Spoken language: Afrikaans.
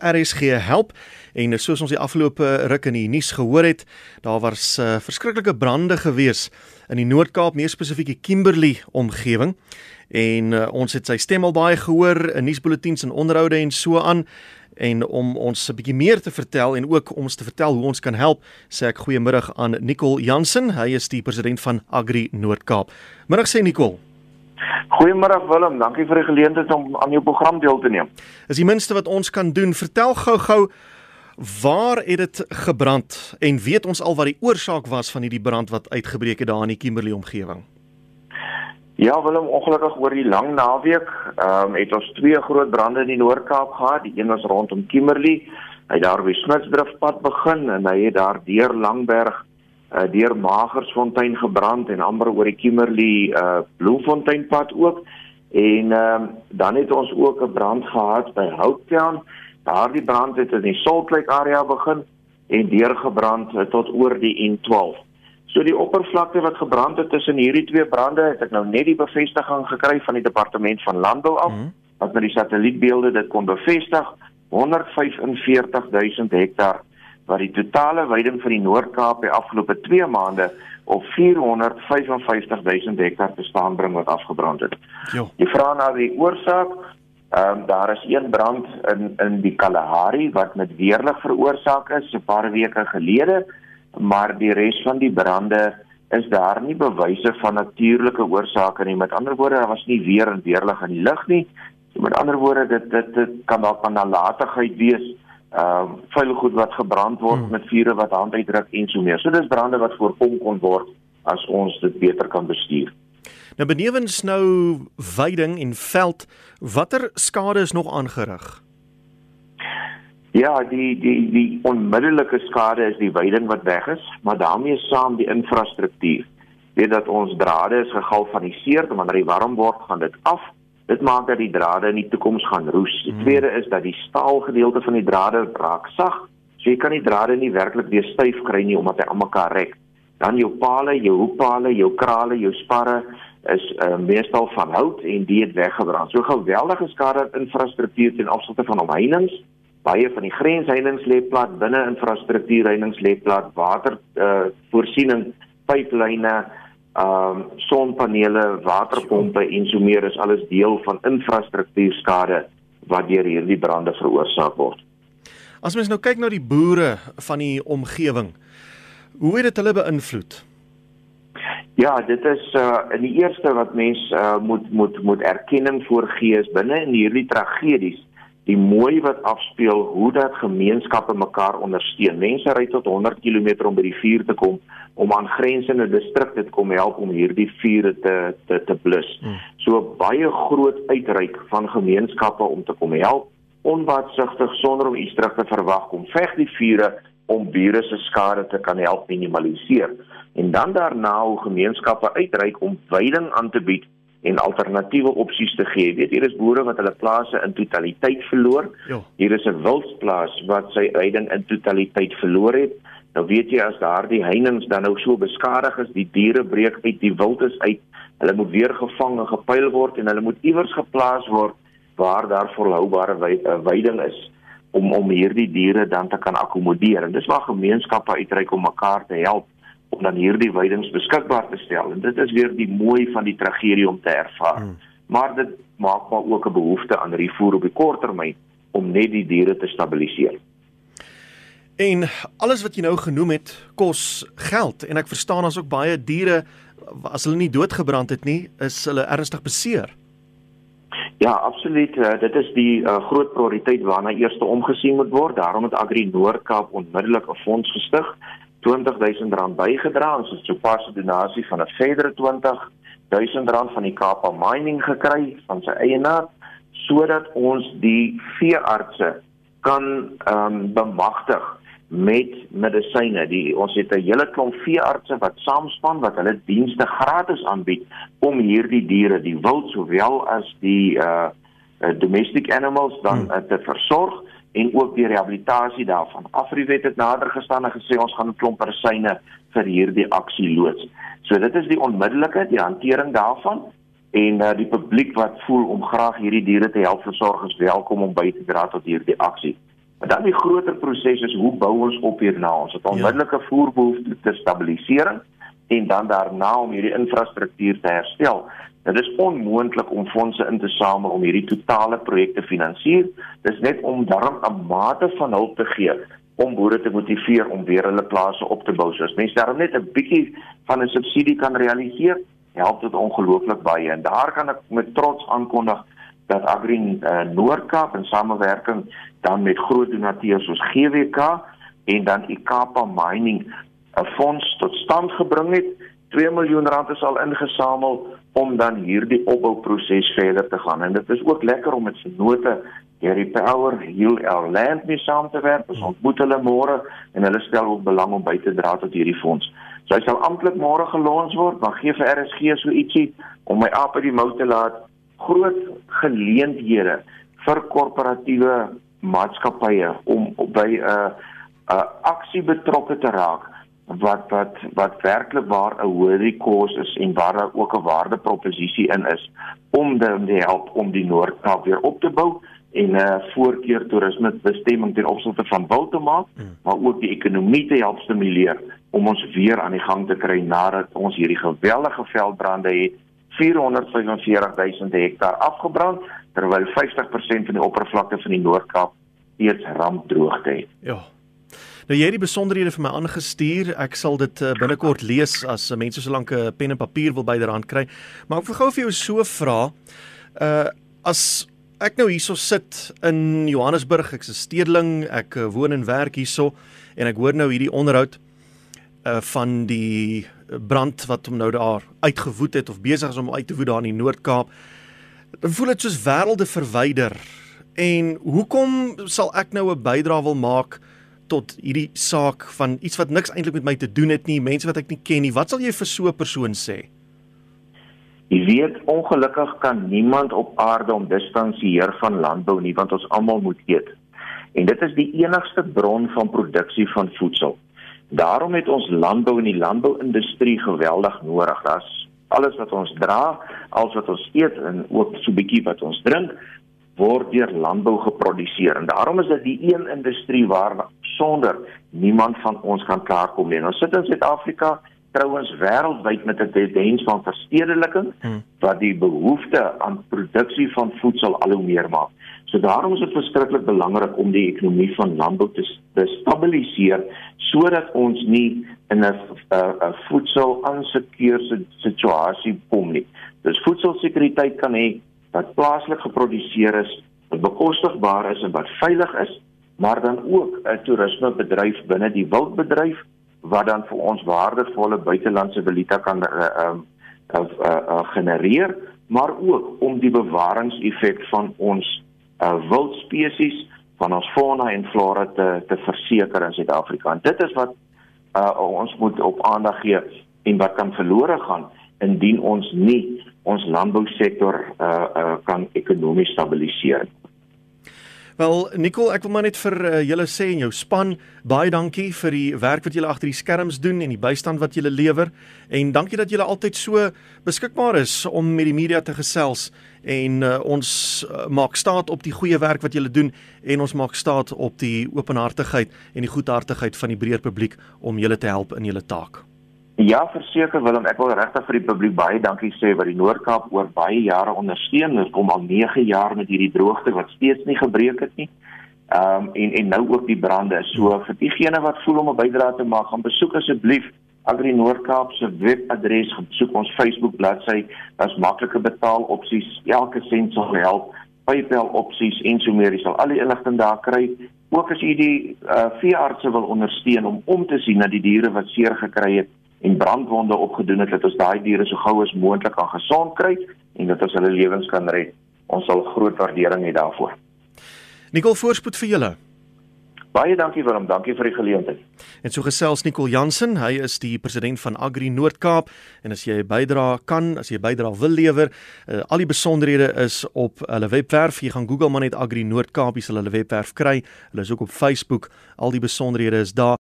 RSG help en soos ons die afgelope ruk in die nuus gehoor het, daar was uh, verskriklike brande gewees in die Noord-Kaap, meer spesifiek die Kimberley omgewing. En uh, ons het sy stem al baie gehoor in nuusbulletins en onderhoude en so aan en om ons 'n bietjie meer te vertel en ook om ons te vertel hoe ons kan help, sê ek goeiemiddag aan Nicole Jansen. Hy is die president van Agri Noord-Kaap. Middag sê Nicole. Goeiemôre Willem, dankie vir die geleentheid om aan jou program deel te neem. Is die minste wat ons kan doen. Vertel gou-gou waar het dit gebrand en weet ons al wat die oorsaak was van hierdie brand wat uitgebreek het daar in die Kimberley omgewing? Ja, Willem, ongelukkig oor die lang naweek, ehm um, het ons twee groot brande in die Noord-Kaap gehad. Die een was rondom Kimberley. Hy daar by Smitsdriftpad begin en hy het daar deur Langberg uh, deur Magersfontein gebrand en amper oor die Kimberley uh Bloemfonteinpad ook. En um, dan het ons ook 'n brand gehad by Houttown. Daardie brand het in die Salt Lake area begin en deurgebrand tot oor die N12. So die oppervlakte wat gebrand het tussen hierdie twee brande, het ek nou net die bevestiging gekry van die departement van landbou af mm -hmm. wat met die satellietbeelde dit kon bevestig 145000 hektaar wat die totale veiding vir die Noord-Kaap die afgelope 2 maande op 455000 hektaar te staan bring wat afgebrand het. Jo. Die vraag na die oorsaak, ehm um, daar is een brand in in die Kalahari wat met weerlig veroorsaak is 'n paar weke gelede, maar die res van die brande is daar nie bewyse van natuurlike oorsake nie. Met ander woorde, daar was nie weer en weerlig in die lug nie. So met ander woorde, dit dit, dit kan dalk van nalatigheid wees ehm uh, vuil goed wat gebrand word hmm. met vure wat hand uitdruk en so meer. So dis brande wat voorkom kon word as ons dit beter kan bestuur. Nou benewens nou veiding en veld, watter skade is nog aangerig? Ja, die die die onmiddellike skade is die veiding wat weg is, maar daarmee saam die infrastruktuur. Weet dat ons drade is gegalvaniseer, wanneer dit warm word, gaan dit af Dit maak dat die drade in die toekoms gaan roes. Die hmm. tweede is dat die staalgedeelte van die drade raak sag. So jy kan die drade nie werklik weer styf kry nie omdat hy aan mekaar rek. Dan jou pale, jou hoekpale, jou krale, jou sparre is uh, meestal van hout en dit het weggebrand. So geweldige skade aan infrastruktuur ten opsigte van omheinings. Baie van die grensheininge lê plat, binne infrastruktuur heininge lê plat, water uh, voorsiening, pyplyne um, sonpanele, waterpompe en so meer is alles deel van infrastruktuurskade wat deur hierdie brande veroorsaak word. As mens nou kyk na die boere van die omgewing, hoe het dit hulle beïnvloed? Ja, dit is uh in die eerste wat mens uh moet moet moet erkenning voorgee is binne in hierdie tragedies die mooi wat afspeel hoe dat gemeenskappe mekaar ondersteun. Mense ry tot 100 km om by die vuur te kom om aan grensende distrikte te kom help om hierdie vure te te te blus. Hmm. So baie groot uitreik van gemeenskappe om te kom help onwatsigtig sonder om iets terug te verwag om veg die vure om bure se skade te kan help minimaliseer. En dan daarna hoe gemeenskappe uitreik om veiding aan te bied en alternatiewe opsies te gee. Weet hier is boere wat hulle plase in totaliteit verloor. Jo. Hier is 'n wildsplaas wat sy veiding in totaliteit verloor het. Nou weet jy as daardie heininge dan nou so beskadig is, die diere breek uit, die wild is uit. Hulle moet weer gevang en gepyl word en hulle moet iewers geplaas word waar daar volhoubare veiding is om om hierdie diere dan te kan akkommodeer. En dis waar gemeenskappe uitreik om mekaar te help om dan hierdie weidings beskikbaar te stel. En dit is weer die mooi van die tragedie om te ervaar. Hmm. Maar dit maak maar ook 'n behoefte aan rifoer op die kort termyn om net die diere te stabiliseer. En alles wat jy nou genoem het, kos geld en ek verstaan as ook baie diere as hulle nie doodgebrand het nie, is hulle ernstig beseer. Ja, absoluut. Uh, dit is die uh, groot prioriteit waarna eers omgesien moet word. Daarom het Agri Noord-Kaap onmiddellik 'n fonds gestig 20000 rand bygedra ons het sopas 'n donasie van 'n verdere 20000 rand van die Kapa Mining gekry van sy eienaar sodat ons die veeartse kan ehm um, bemagtig met medisyne. Die ons het 'n hele klomp veeartse wat saamspan wat hulle dienste gratis aanbied om hierdie diere, die wild sowel as die uh domestic animals dan hmm. uh, te versorg en ook die rehabilitasie daarvan. Afriwet het nader gestaan en gesê ons gaan 'n klomp persyne vir hierdie aksie loods. So dit is die onmiddellike die hantering daarvan en uh, die publiek wat voel om graag hierdie diere te help versorg is welkom om by te dra tot hierdie aksie. Maar dan die groter proses is hoe bou ons op hierna? Ons het ja. onmiddellike ja. voerbehoefte te stabilisering en dan daarna om hierdie infrastruktuur te herstel. Dit is onmoontlik om fondse in te samel om hierdie totale projek te finansier. Dis net om darm 'n mate van hulp te gee om boere te motiveer om weer hulle plase op te bou. So as mense daarom net 'n bietjie van 'n subsidie kan realiseer, help dit ongelooflik baie. En daar kan ek met trots aankondig dat Agri uh, Noord-Kaap in samewerking dan met groot donateurs soos GWK en dan Ikapa Mining 'n fonds tot stand gebring het. 2 miljoen rand is al ingesamel om dan hierdie opbouproses verder te gaan. En dit is ook lekker om met se hierdie Power Heal Our Land mee saam te werk. Ons ontmoet hulle môre en hulle stel ook belang om by te dra tot hierdie fonds. So hy sal amptelik môre gelons word, maar gee vir RSG so ietsie om my aap uit die mou te laat groot geleenthede vir korporatiewe maatskappye om by 'n uh, 'n uh, aksie betrokke te raak wat wat wat werklik waar 'n hoë kos is en waar daar ook 'n waardeproposisie in is om dan te help om die Noord-Kaap weer op te bou en 'n uh, voorkeur toerisme bestemming ten opsigte van wil te maak, hmm. maar ook die ekonomie te help stimuleer om ons weer aan die gang te kry nadat ons hierdie geweldige veldbrande het 445000 hektaar afgebrand terwyl 50% van die oppervlakte van die Noord-Kaap steeds rampdroogte het. Ja. Nou jy het die besonderhede vir my aangestuur. Ek sal dit uh, binnekort lees as uh, mense so lank 'n pen en papier wil byderhand kry. Maar ek wil gou vir jou so vra. Uh as ek nou hierso sit in Johannesburg, ek's 'n stedeling, ek uh, woon en werk hierso en ek hoor nou hierdie onderhoud uh van die brand wat hom nou daar uitgewoed het of besig is om uit te woed daar in die Noord-Kaap. Dan voel dit soos wêrelde verwyder. En hoekom sal ek nou 'n bydrae wil maak tot hierdie saak van iets wat niks eintlik met my te doen het nie, mense wat ek nie ken nie. Wat sal jy vir so 'n persoon sê? Jy weet ongelukkig kan niemand op aarde om distansieer van landbou nie want ons almal moet eet. En dit is die enigste bron van produksie van voedsel. Daarom het ons landbou en die landbouindustrie geweldig nodig. Das alles wat ons dra, alles wat ons eet en ook so 'n bietjie wat ons drink, word deur landbou geproduseer. En daarom is dit die een industrie waar sonder niemand van ons kan klaarkom nie. Ons sit in Suid-Afrika trouens wêreldwyd met 'n tendens van verstedeliking hmm. wat die behoefte aan produksie van voedsel al hoe meer maak. So daarom is dit verskriklik belangrik om die ekonomie van landbou te, te stabiliseer sodat ons nie in 'n voedsel aansekeerde situasie kom nie. Dus voedselsekuriteit kan hê wat plaaslik geproduseer is, wat bekostigbaar is en wat veilig is, maar dan ook 'n toerismebedryf binne die wildbedryf wat dan vir ons waardevolle buitelandse valuta kan uh, uh, uh, uh, genereer, maar ook om die bewaringseffek van ons uh, wildspesies van ons fauna en flora te te verseker in Suid-Afrika. En dit is wat uh, ons moet op aandag gee en wat kan verlore gaan indien ons nie ons landbousektor uh, uh, kan ekonomies stabiliseer nie. Wel Nicole, ek wil maar net vir uh, julle sê en jou span baie dankie vir die werk wat julle agter die skerms doen en die bystand wat julle lewer en dankie dat julle altyd so beskikbaar is om met die media te gesels en uh, ons uh, maak staat op die goeie werk wat julle doen en ons maak staat op die openhartigheid en die goedhartigheid van die breër publiek om julle te help in julle taak. Ja, verseker Willem, ek wil regtig vir die publiek baie dankie sê wat die Noord-Kaap oor baie jare ondersteun. Ons kom al 9 jaar met hierdie droogte wat steeds nie gebreek het nie. Ehm um, en en nou ook die brande. So vir diegene wat voel om 'n bydrae te maak, gaan besoek asseblief Agri Noord-Kaap se webadres, besoek ons Facebook bladsy. Daar's maklike betaalopsies. Elke sent sal help. PayPal opsies en so meer. Jy sal al die inligting daar kry. Ook as jy die uh, veeartse wil ondersteun om om te sien na die diere wat seer gekry het en brandwonde opgedoen het dat ons daai diere so gou as moontlik aan gesond kry en dat ons hulle lewens kan red. Ons sal groot waardering hê daarvoor. Nicole voorspoed vir julle. Baie dankie Willem, dankie vir die geleentheid. En so gesels Nicole Jansen, hy is die president van Agri Noord-Kaap en as jy bydra kan, as jy bydra wil lewer, uh, al die besonderhede is op hulle webwerf. Jy gaan Google maar net Agri Noord-Kaap, jy sal hulle webwerf kry. Hulle is ook op Facebook. Al die besonderhede is daar.